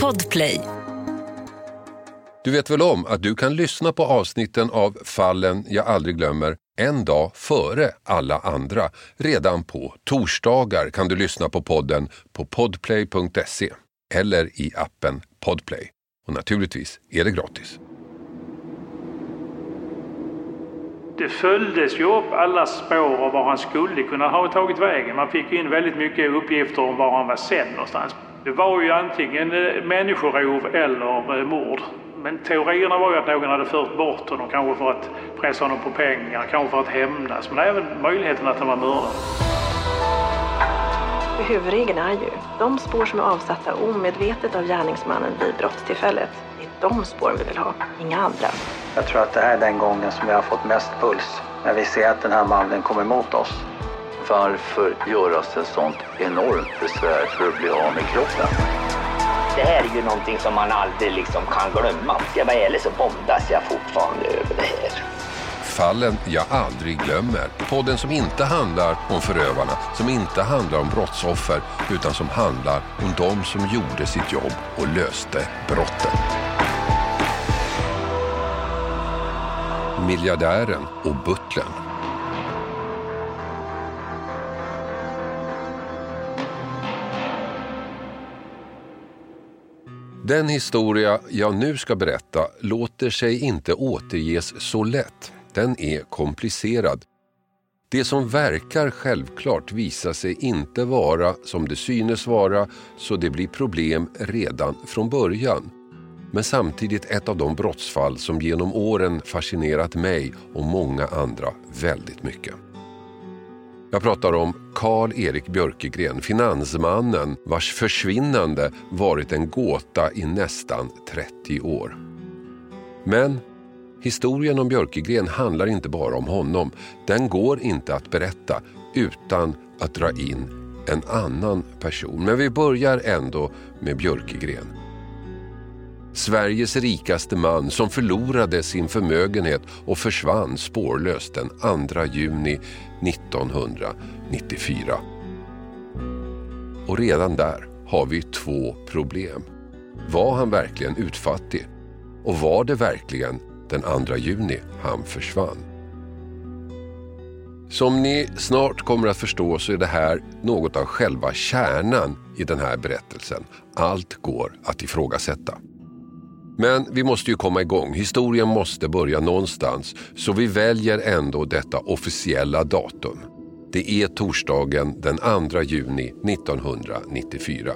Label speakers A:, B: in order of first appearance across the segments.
A: Podplay.
B: Du vet väl om att du kan lyssna på avsnitten av Fallen jag aldrig glömmer en dag före alla andra. Redan på torsdagar kan du lyssna på podden på podplay.se eller i appen Podplay. Och naturligtvis är det gratis.
C: Det följdes ju upp alla spår av var han skulle kunna ha tagit vägen. Man fick in väldigt mycket uppgifter om var han var sedd någonstans. Det var ju antingen eh, människorov eller eh, mord. Men teorierna var ju att någon hade fört bort honom, kanske för att pressa honom på pengar, kanske för att hämnas, men även möjligheten att han var mördad.
D: Huvudregeln är ju, de spår som är avsatta omedvetet av gärningsmannen vid brottstillfället, det är de spår vi vill ha, inga andra.
E: Jag tror att det här är den gången som jag har fått mest puls. När vi ser att den här mannen kommer mot oss.
F: Varför göras ett sånt enormt besvär för att bli av med kroppen?
G: Det här är ju någonting som man aldrig liksom kan glömma. Ska jag vara ärlig så bondas jag fortfarande över det här.
B: Fallen jag aldrig glömmer. Podden som inte handlar om förövarna, som inte handlar om brottsoffer, utan som handlar om de som gjorde sitt jobb och löste brotten. Miljardären och butlern. Den historia jag nu ska berätta låter sig inte återges så lätt. Den är komplicerad. Det som verkar självklart visar sig inte vara som det synes vara så det blir problem redan från början. Men samtidigt ett av de brottsfall som genom åren fascinerat mig och många andra väldigt mycket. Jag pratar om Karl-Erik Björkegren, finansmannen vars försvinnande varit en gåta i nästan 30 år. Men historien om Björkegren handlar inte bara om honom. Den går inte att berätta utan att dra in en annan person. Men vi börjar ändå med Björkegren. Sveriges rikaste man som förlorade sin förmögenhet och försvann spårlöst den 2 juni 1994. Och redan där har vi två problem. Var han verkligen utfattig? Och var det verkligen den 2 juni han försvann? Som ni snart kommer att förstå så är det här något av själva kärnan i den här berättelsen. Allt går att ifrågasätta. Men vi måste ju komma igång. Historien måste börja någonstans. Så vi väljer ändå detta officiella datum. Det är torsdagen den 2 juni 1994.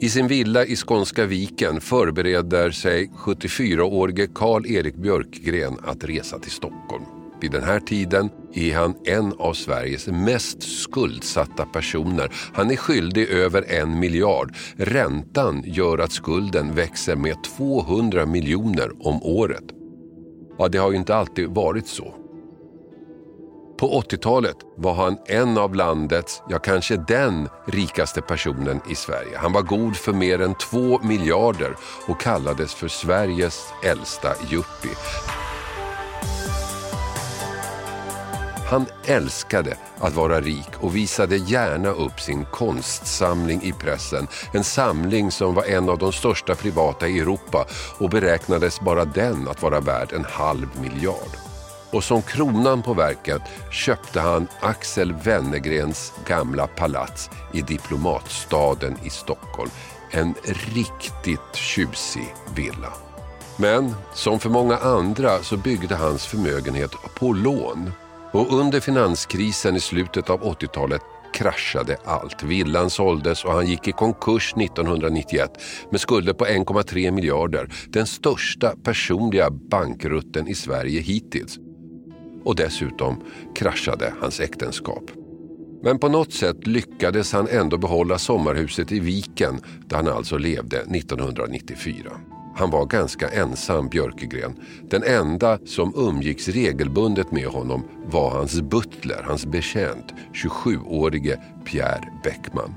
B: I sin villa i Skånska viken förbereder sig 74-årige Karl-Erik Björkgren att resa till Stockholm. Vid den här tiden är han en av Sveriges mest skuldsatta personer. Han är skyldig över en miljard. Räntan gör att skulden växer med 200 miljoner om året. Ja, det har ju inte alltid varit så. På 80-talet var han en av landets, ja kanske den rikaste personen i Sverige. Han var god för mer än 2 miljarder och kallades för Sveriges äldsta yuppie. Han älskade att vara rik och visade gärna upp sin konstsamling i pressen. En samling som var en av de största privata i Europa och beräknades bara den att vara värd en halv miljard. Och som kronan på verket köpte han Axel Wennergrens gamla palats i diplomatstaden i Stockholm. En riktigt tjusig villa. Men som för många andra så byggde hans förmögenhet på lån. Och under finanskrisen i slutet av 80-talet kraschade allt. Villan såldes och han gick i konkurs 1991 med skulder på 1,3 miljarder. Den största personliga bankrutten i Sverige hittills. Och dessutom kraschade hans äktenskap. Men på något sätt lyckades han ändå behålla sommarhuset i Viken där han alltså levde 1994. Han var ganska ensam, Björkegren. Den enda som umgicks regelbundet med honom var hans butler, hans betjänt, 27-årige Pierre Bäckman.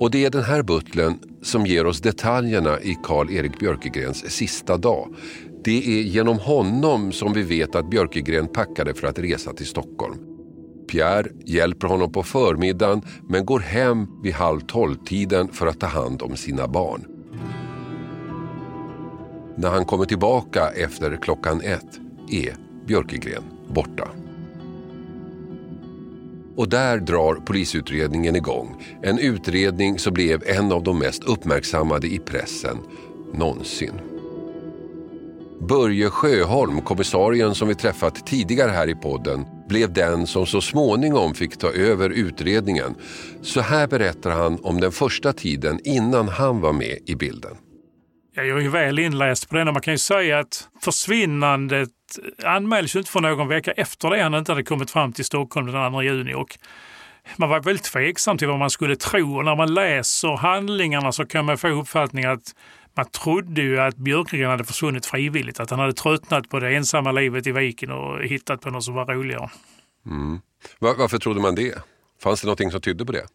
B: Och det är den här butlern som ger oss detaljerna i Karl-Erik Björkegrens sista dag. Det är genom honom som vi vet att Björkegren packade för att resa till Stockholm. Pierre hjälper honom på förmiddagen men går hem vid halv tolv-tiden för att ta hand om sina barn. När han kommer tillbaka efter klockan ett är Björkegren borta. Och där drar polisutredningen igång. En utredning som blev en av de mest uppmärksammade i pressen någonsin. Börje Sjöholm, kommissarien som vi träffat tidigare här i podden, blev den som så småningom fick ta över utredningen. Så här berättar han om den första tiden innan han var med i bilden.
C: Jag är ju väl inläst på den och man kan ju säga att försvinnandet anmäldes ju inte för någon vecka efter det han inte hade kommit fram till Stockholm den 2 juni. Och man var väldigt tveksam till vad man skulle tro och när man läser handlingarna så kan man få uppfattningen att man trodde ju att Björkgren hade försvunnit frivilligt, att han hade tröttnat på det ensamma livet i viken och hittat på något som var roligare.
B: Mm. Varför trodde man det? Fanns det någonting som tydde på det?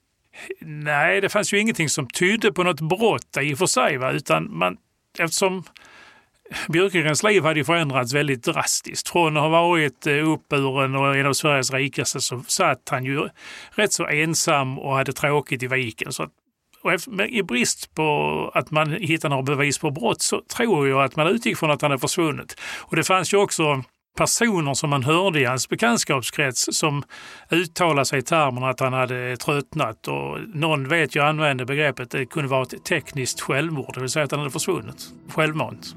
C: Nej, det fanns ju ingenting som tydde på något brott i och för sig, va? utan man, eftersom Björkegrens liv hade förändrats väldigt drastiskt. Från att ha varit eh, uppburen och en av Sveriges rikaste så satt han ju rätt så ensam och hade tråkigt i viken. Så att, och I brist på att man hittar några bevis på brott så tror jag att man utgick från att han hade försvunnit. Och det fanns ju också personer som man hörde i hans bekantskapskrets som uttalade sig i termerna att han hade tröttnat och någon vet jag använde begreppet det kunde vara ett tekniskt självmord, det vill säga att han hade försvunnit självmant.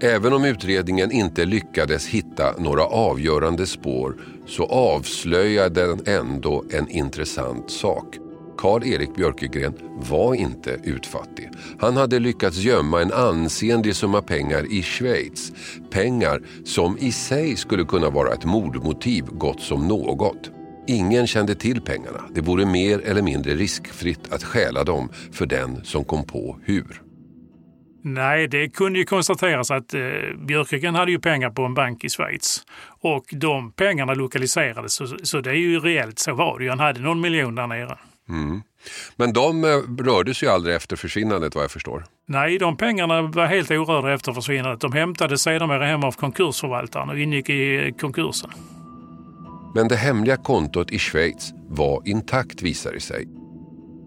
B: Även om utredningen inte lyckades hitta några avgörande spår så avslöjade den ändå en intressant sak. Karl-Erik Björkegren var inte utfattig. Han hade lyckats gömma en ansenlig summa pengar i Schweiz. Pengar som i sig skulle kunna vara ett mordmotiv gott som något. Ingen kände till pengarna. Det vore mer eller mindre riskfritt att stjäla dem för den som kom på hur.
C: Nej, det kunde ju konstateras att eh, Björkegren hade ju pengar på en bank i Schweiz och de pengarna lokaliserades så, så det är ju reellt så var det ju. Han hade någon miljon där nere.
B: Mm. Men de eh, rördes ju aldrig efter försvinnandet vad jag förstår.
C: Nej, de pengarna var helt orörda efter försvinnandet. De hämtades sedermera hem av konkursförvaltaren och ingick i konkursen.
B: Men det hemliga kontot i Schweiz var intakt visade det sig.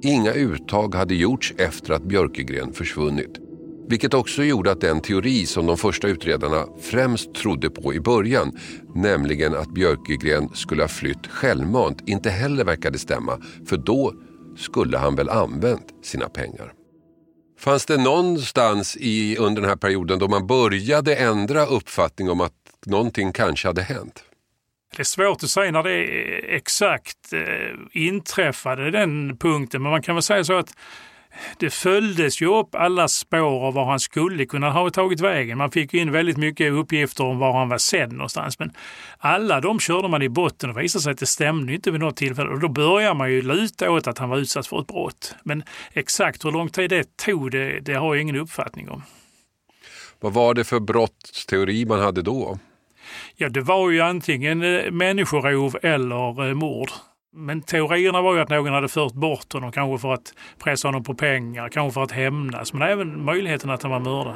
B: Inga uttag hade gjorts efter att Björkegren försvunnit. Vilket också gjorde att den teori som de första utredarna främst trodde på i början, nämligen att Björkegren skulle ha flytt självmant, inte heller verkade stämma. För då skulle han väl använt sina pengar. Fanns det någonstans i, under den här perioden då man började ändra uppfattning om att någonting kanske hade hänt?
C: Det är svårt att säga när det exakt eh, inträffade den punkten, men man kan väl säga så att det följdes ju upp alla spår av var han skulle kunna ha tagit vägen. Man fick in väldigt mycket uppgifter om var han var sedd någonstans. Men alla de körde man i botten och visade sig att det stämde inte vid något tillfälle. Och då börjar man ju luta åt att han var utsatt för ett brott. Men exakt hur lång tid det tog, det, det har jag ingen uppfattning om.
B: Vad var det för brottsteori man hade då?
C: Ja, det var ju antingen eh, människorov eller eh, mord. Men teorierna var ju att någon hade fört bort honom, kanske för att pressa honom på pengar, kanske för att hämnas, men även möjligheten att han var mördad.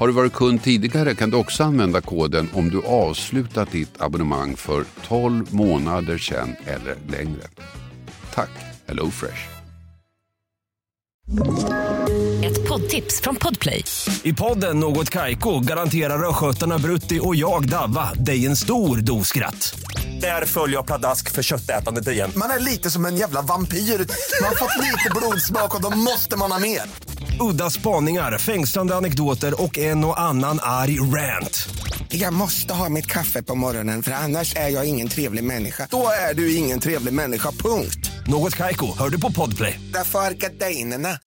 H: Har du varit kund tidigare kan du också använda koden om du avslutat ditt abonnemang för 12 månader sedan eller längre. Tack HelloFresh.
A: Ett poddtips från Podplay.
I: I podden Något Kaiko garanterar östgötarna Brutti och jag, Davva, dig en stor dos skratt. Där följer jag pladask för köttätandet igen.
J: Man är lite som en jävla vampyr. Man har fått lite blodsmak och då måste man ha mer.
I: Udda spaningar, fängslande anekdoter och en och annan arg rant.
J: Jag måste ha mitt kaffe på morgonen för annars är jag ingen trevlig människa. Då är du ingen trevlig människa, punkt.
I: Något Kaiko, hör du på Podplay.
J: Därför är gardinerna.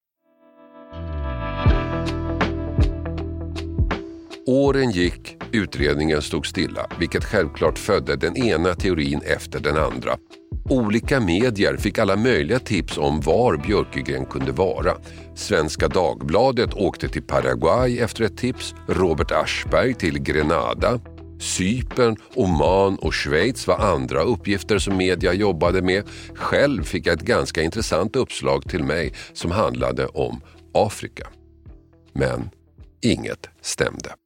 H: Åren gick, utredningen stod stilla, vilket självklart födde den ena teorin efter den andra. Olika medier fick alla möjliga tips om var Björkegren kunde vara. Svenska Dagbladet åkte till Paraguay efter ett tips, Robert Aschberg till Grenada. Cypern, Oman och Schweiz var andra uppgifter som media jobbade med. Själv fick jag ett ganska intressant uppslag till mig som handlade om Afrika. Men inget stämde.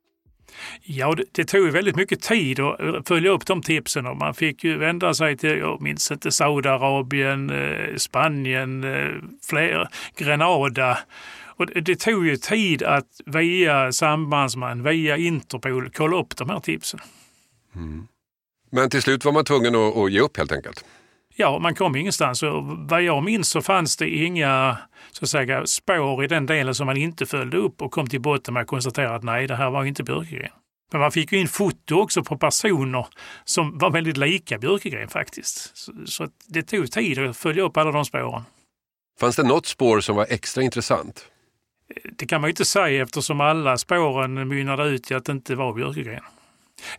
C: Ja, det, det tog ju väldigt mycket tid att följa upp de tipsen och man fick ju vända sig till, jag minns inte, Saudiarabien, eh, Spanien, eh, fler, Grenada. Och det, det tog ju tid att via sambandsman, via Interpol, kolla upp de här tipsen.
H: Mm. Men till slut var man tvungen att, att ge upp helt enkelt?
C: Ja, man kom ingenstans. Och vad jag minns så fanns det inga så att säga, spår i den delen som man inte följde upp och kom till botten med att konstatera att nej, det här var inte Björkegren. Men man fick ju in foto också på personer som var väldigt lika Björkegren faktiskt. Så, så det tog tid att följa upp alla de spåren.
H: Fanns det något spår som var extra intressant?
C: Det kan man ju inte säga eftersom alla spåren mynnade ut i att det inte var Björkegren.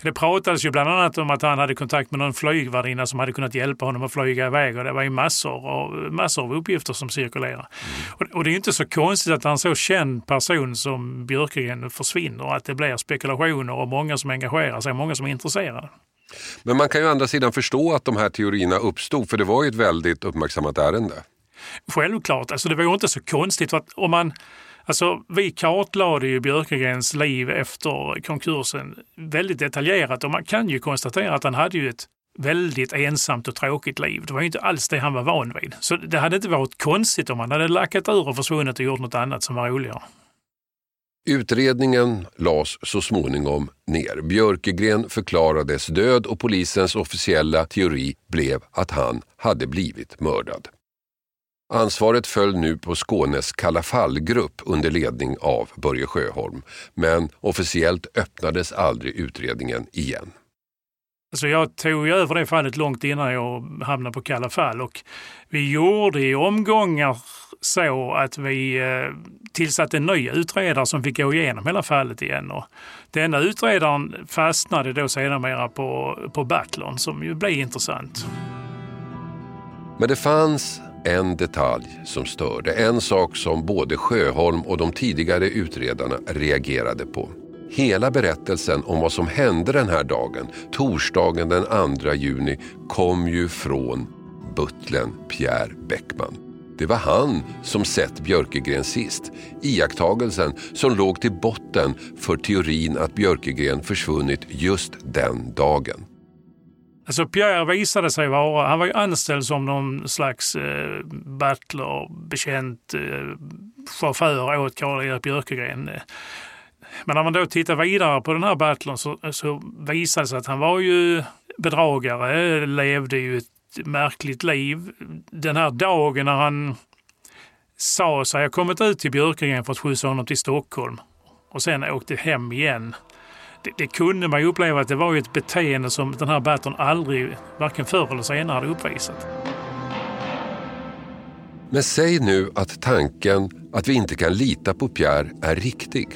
C: Det pratades ju bland annat om att han hade kontakt med någon flygvärdinna som hade kunnat hjälpa honom att flyga iväg och det var ju massor av, massor av uppgifter som cirkulerar. Och, och, det är inte så konstigt att en så känd person som Björkegren försvinner och att det blir spekulationer och många som engagerar sig, många som är intresserade.
H: Men man kan ju å andra sidan förstå att de här teorierna uppstod för det var ju ett väldigt uppmärksammat ärende.
C: Självklart, alltså det var ju inte så konstigt. För att om man Alltså, vi kartlade ju Björkegrens liv efter konkursen väldigt detaljerat och man kan ju konstatera att han hade ju ett väldigt ensamt och tråkigt liv. Det var ju inte alls det han var van vid. Så det hade inte varit konstigt om han hade lackat ur och försvunnit och gjort något annat som var roligare.
H: Utredningen lades så småningom ner. Björkegren förklarades död och polisens officiella teori blev att han hade blivit mördad.
B: Ansvaret föll nu på Skånes Kalla fall-grupp under ledning av Börje Sjöholm. Men officiellt öppnades aldrig utredningen igen.
C: Alltså jag tog över det fallet långt innan jag hamnade på Kalla fall och vi gjorde i omgångar så att vi eh, tillsatte en ny utredare som fick gå igenom hela fallet igen. Och denna utredaren fastnade då sedermera på, på Batlon som ju blev intressant.
B: Men det fanns en detalj som störde. En sak som både Sjöholm och de tidigare utredarna reagerade på. Hela berättelsen om vad som hände den här dagen, torsdagen den 2 juni, kom ju från butlern Pierre Bäckman. Det var han som sett Björkegren sist. Iakttagelsen som låg till botten för teorin att Björkegren försvunnit just den dagen.
C: Alltså Pierre visade sig vara, han var ju anställd som någon slags eh, butler, bekänt eh, chaufför åt Karl-Erik Björkegren. Men när man då tittar vidare på den här butlern så, eh, så visade det sig att han var ju bedragare, levde ju ett märkligt liv. Den här dagen när han sa sig ha kommit ut till Björkegren för att skjutsa honom till Stockholm och sen åkte hem igen det, det, kunde man ju uppleva att det var ett beteende som den här Baton aldrig, varken förr eller senare, hade uppvisat.
B: Men säg nu att tanken att vi inte kan lita på Pierre är riktig.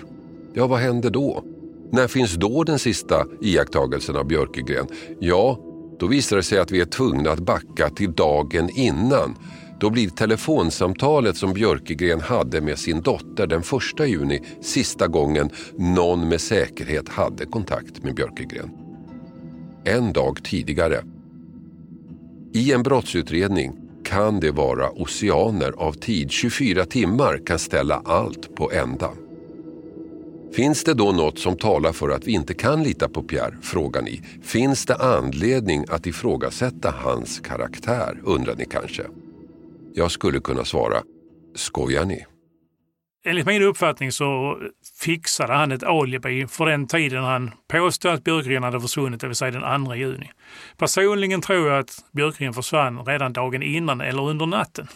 B: Ja, vad händer då? När finns då den sista iakttagelsen av Björkegren? Ja, då visar det sig att vi är tvungna att backa till dagen innan då blir telefonsamtalet som Björkegren hade med sin dotter den 1 juni sista gången någon med säkerhet hade kontakt med Björkegren. En dag tidigare. I en brottsutredning kan det vara oceaner av tid. 24 timmar kan ställa allt på ända. Finns det då något som talar för att vi inte kan lita på Pierre, frågar ni. Finns det anledning att ifrågasätta hans karaktär, undrar ni kanske. Jag skulle kunna svara, skojar ni?
C: Enligt min uppfattning så fixade han ett alibi för den tiden han påstod att Björkgren hade försvunnit, det vill säga den 2 juni. Personligen tror jag att Björkgren försvann redan dagen innan eller under natten.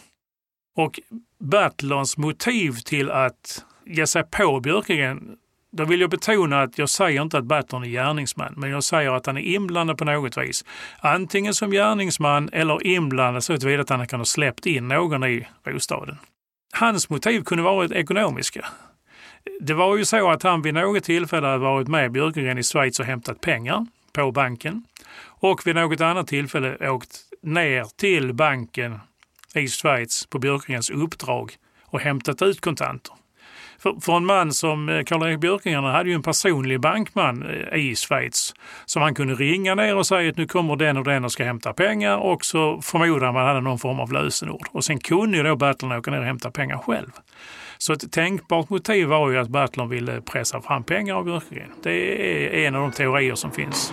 C: Och Bertlons motiv till att ge sig på Björkgren då vill jag betona att jag säger inte att Baton är gärningsman, men jag säger att han är inblandad på något vis. Antingen som gärningsman eller inblandad så tillvida att han kan ha släppt in någon i bostaden. Hans motiv kunde varit ekonomiska. Det var ju så att han vid något tillfälle hade varit med Björkegren i Schweiz och hämtat pengar på banken och vid något annat tillfälle åkt ner till banken i Schweiz på Björkegrens uppdrag och hämtat ut kontanter. För, för en man som eh, Karl-Erik Björkengren hade ju en personlig bankman eh, i Schweiz som han kunde ringa ner och säga att nu kommer den och den och ska hämta pengar och så förmodar man hade någon form av lösenord. Och sen kunde ju då Battlen åka ner och hämta pengar själv. Så ett tänkbart motiv var ju att Battlen ville pressa fram pengar av Björkegren. Det är en av de teorier som finns.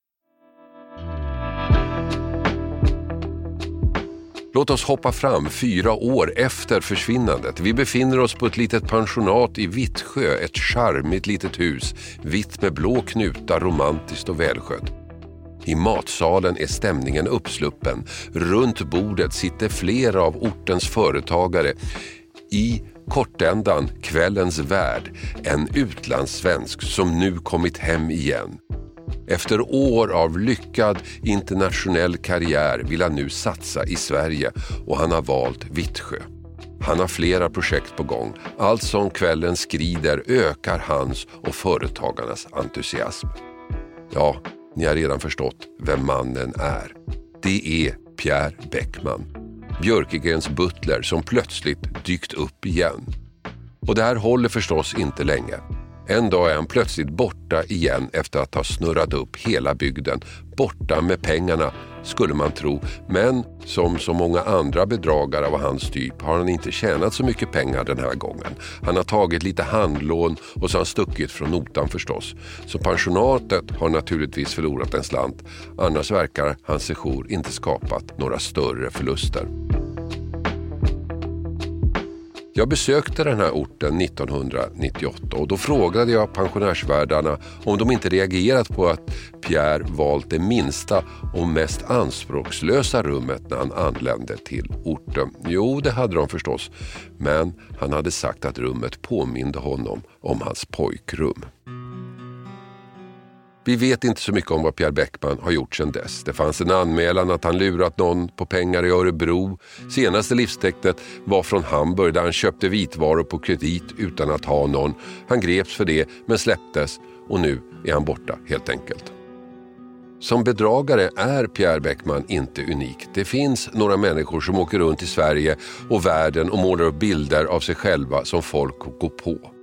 B: Låt oss hoppa fram fyra år efter försvinnandet. Vi befinner oss på ett litet pensionat i Vittsjö, ett charmigt litet hus, vitt med blå knutar, romantiskt och välskött. I matsalen är stämningen uppsluppen. Runt bordet sitter flera av ortens företagare. I kortändan, kvällens värd, en utlandssvensk som nu kommit hem igen. Efter år av lyckad internationell karriär vill han nu satsa i Sverige och han har valt Vittsjö. Han har flera projekt på gång. Allt som kvällen skrider ökar hans och företagarnas entusiasm. Ja, ni har redan förstått vem mannen är. Det är Pierre Bäckman. Björkegrens butler som plötsligt dykt upp igen. Och det här håller förstås inte länge. En dag är han plötsligt borta igen efter att ha snurrat upp hela bygden. Borta med pengarna, skulle man tro. Men som så många andra bedragare av hans typ har han inte tjänat så mycket pengar den här gången. Han har tagit lite handlån och så har han stuckit från notan förstås. Så pensionatet har naturligtvis förlorat en slant. Annars verkar hans sejour inte skapat några större förluster. Jag besökte den här orten 1998 och då frågade jag pensionärsvärdarna om de inte reagerat på att Pierre valt det minsta och mest anspråkslösa rummet när han anlände till orten. Jo, det hade de förstås, men han hade sagt att rummet påminde honom om hans pojkrum. Vi vet inte så mycket om vad Pierre Bäckman har gjort sedan dess. Det fanns en anmälan att han lurat någon på pengar i Örebro. Senaste livstecknet var från Hamburg där han köpte vitvaror på kredit utan att ha någon. Han greps för det men släpptes och nu är han borta helt enkelt. Som bedragare är Pierre Bäckman inte unik. Det finns några människor som åker runt i Sverige och världen och målar upp bilder av sig själva som folk går på.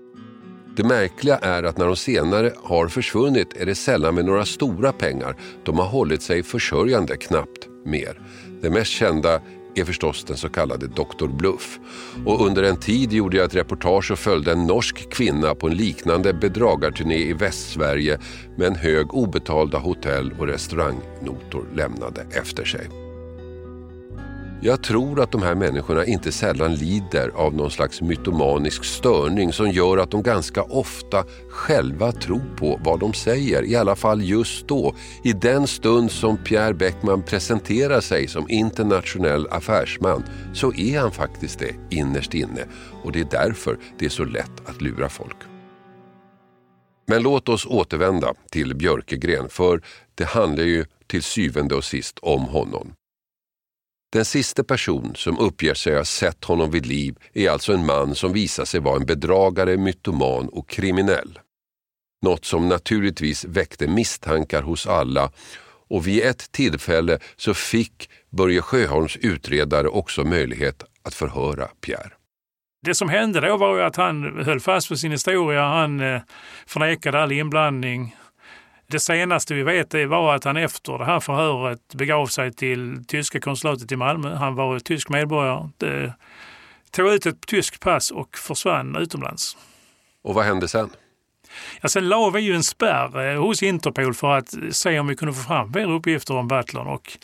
B: Det märkliga är att när de senare har försvunnit är det sällan med några stora pengar. De har hållit sig försörjande, knappt mer. Det mest kända är förstås den så kallade Dr. Bluff. Och under en tid gjorde jag ett reportage och följde en norsk kvinna på en liknande bedragarturné i Västsverige med en hög obetalda hotell och restaurangnotor lämnade efter sig. Jag tror att de här människorna inte sällan lider av någon slags mytomanisk störning som gör att de ganska ofta själva tror på vad de säger. I alla fall just då, i den stund som Pierre Beckman presenterar sig som internationell affärsman så är han faktiskt det innerst inne och det är därför det är så lätt att lura folk. Men låt oss återvända till Björkegren för det handlar ju till syvende och sist om honom. Den sista person som uppger sig ha sett honom vid liv är alltså en man som visar sig vara en bedragare, mytoman och kriminell. Något som naturligtvis väckte misstankar hos alla och vid ett tillfälle så fick Börje Sjöholms utredare också möjlighet att förhöra Pierre.
C: Det som hände då var ju att han höll fast vid sin historia. Han eh, förnekade all inblandning det senaste vi vet var att han efter det här förhöret begav sig till tyska konsulatet i Malmö. Han var tysk medborgare. Det tog ut ett tyskt pass och försvann utomlands.
B: Och vad hände sen?
C: Ja, sen la vi ju en spärr eh, hos Interpol för att se om vi kunde få fram mer uppgifter om Butler. Och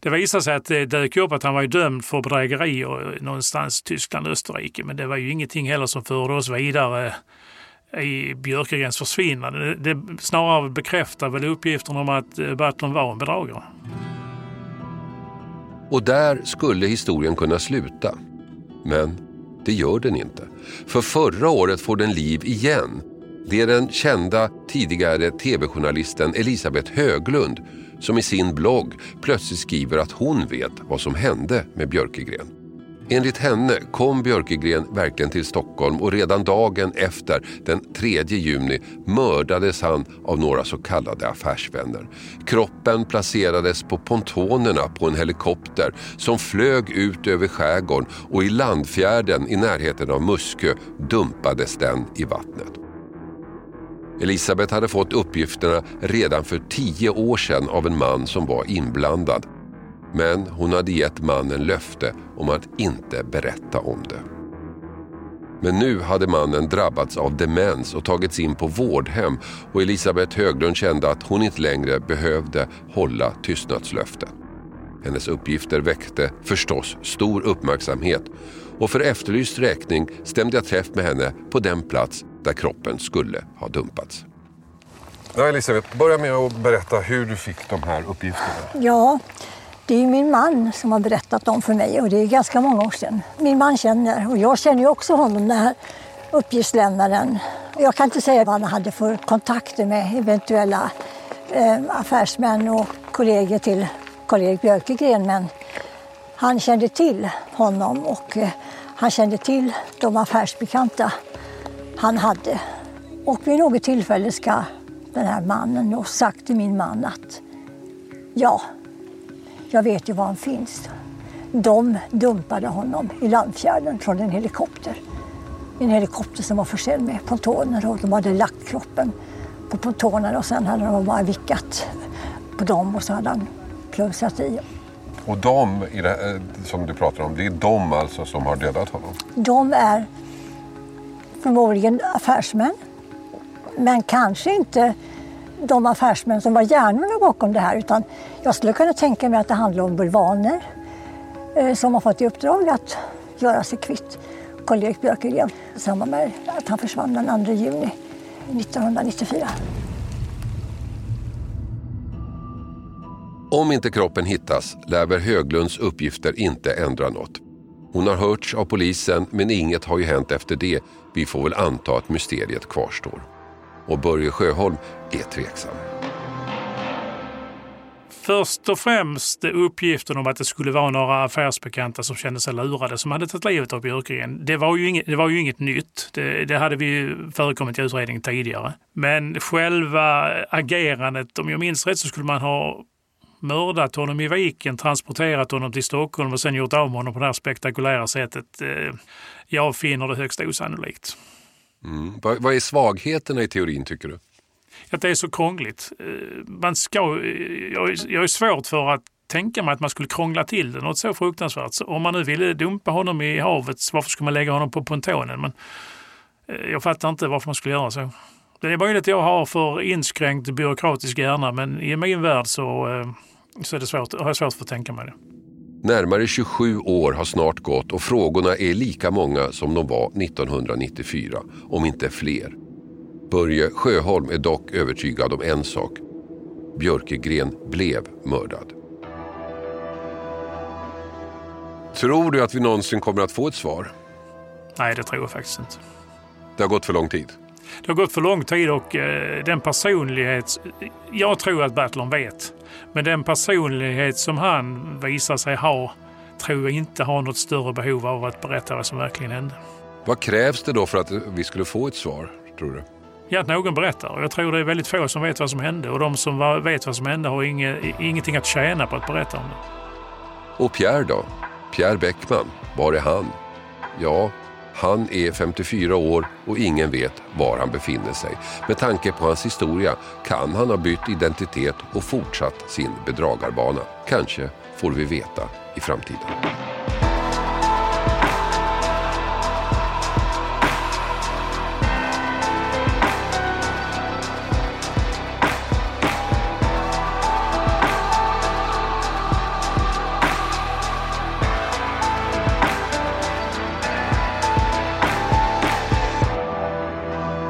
C: det visade sig att det dök upp att han var dömd för bedrägerier någonstans Tyskland, Österrike. Men det var ju ingenting heller som förde oss vidare i Björkegrens försvinnande. Det, snarare bekräftar väl uppgifterna om att eh, var en bedragare.
B: Och där skulle historien kunna sluta. Men det gör den inte. För förra året får den liv igen. Det är den kända tidigare tv-journalisten Elisabeth Höglund som i sin blogg plötsligt skriver att hon vet vad som hände med Björkegren. Enligt henne kom Björkegren verkligen till Stockholm och redan dagen efter, den 3 juni, mördades han av några så kallade affärsvänner. Kroppen placerades på pontonerna på en helikopter som flög ut över skärgården och i Landfjärden i närheten av Muskö dumpades den i vattnet. Elisabeth hade fått uppgifterna redan för tio år sedan av en man som var inblandad. Men hon hade gett mannen löfte om att inte berätta om det. Men nu hade mannen drabbats av demens och tagits in på vårdhem och Elisabeth Höglund kände att hon inte längre behövde hålla tystnadslöften. Hennes uppgifter väckte förstås stor uppmärksamhet och för efterlyst räkning stämde jag träff med henne på den plats där kroppen skulle ha dumpats. Ja, Elisabeth, börja med att berätta hur du fick de här uppgifterna.
K: Ja, det är min man som har berättat dem för mig och det är ganska många år sedan. Min man känner, och jag känner ju också honom, den här uppgiftslämnaren. Jag kan inte säga vad han hade för kontakter med eventuella eh, affärsmän och kollegor till Karl-Erik Björkegren men han kände till honom och eh, han kände till de affärsbekanta han hade. Och vid något tillfälle ska den här mannen ha sagt till min man att ja, jag vet ju var han finns. De dumpade honom i Landfjärden från en helikopter. en helikopter som var försedd med pontoner och de hade lagt kroppen på pontonerna och sen hade de bara vickat på dem och så hade han plumsat i.
B: Och de här, som du pratar om, det är de alltså som har dödat honom?
K: De är förmodligen affärsmän. Men kanske inte de affärsmän som var hjärnorna bakom det här. Utan jag skulle kunna tänka mig att det handlar om bulvaner eh, som har fått i uppdrag att göra sig kvitt Karl-Erik Björkegren i samband med att han försvann den 2 juni 1994.
B: Om inte kroppen hittas lär Höglunds uppgifter inte ändra något. Hon har hörts av polisen men inget har ju hänt efter det. Vi får väl anta att mysteriet kvarstår. Och Börje Sjöholm är tveksam.
C: Först och främst uppgiften om att det skulle vara några affärsbekanta som kände sig lurade som hade tagit livet av Björkegren. Det var ju inget, det var ju inget nytt. Det, det hade vi förekommit i utredningen tidigare. Men själva agerandet, om jag minns rätt så skulle man ha mördat honom i viken, transporterat honom till Stockholm och sen gjort av med honom på det här spektakulära sättet. Eh, jag finner det högst osannolikt.
B: Mm. Vad, vad är svagheterna i teorin tycker du?
C: Att det är så krångligt. Eh, man ska, eh, jag är svårt för att tänka mig att man skulle krångla till det något så fruktansvärt. Så om man nu ville dumpa honom i havet, varför skulle man lägga honom på pontonen? Men eh, jag fattar inte varför man skulle göra så. Det är möjligt att jag har för inskränkt byråkratisk hjärna men i min värld så, så är det svårt, har jag svårt för att tänka mig det.
B: Närmare 27 år har snart gått och frågorna är lika många som de var 1994, om inte fler. Börje Sjöholm är dock övertygad om en sak. Björkegren blev mördad. Tror du att vi någonsin kommer att få ett svar?
C: Nej, det tror jag faktiskt inte.
B: Det har gått för lång tid?
C: Det har gått för lång tid och eh, den personlighet... Jag tror att Bertlon vet. Men den personlighet som han visar sig ha tror jag inte har något större behov av att berätta vad som verkligen hände.
B: Vad krävs det då för att vi skulle få ett svar, tror du?
C: Ja, att någon berättar. Jag tror det är väldigt få som vet vad som hände och de som vet vad som hände har inge, ingenting att tjäna på att berätta om det.
B: Och Pierre då? Pierre Bäckman, var är han? Ja, han är 54 år och ingen vet var han befinner sig. Med tanke på hans historia kan han ha bytt identitet och fortsatt sin bedragarbana. Kanske får vi veta i framtiden.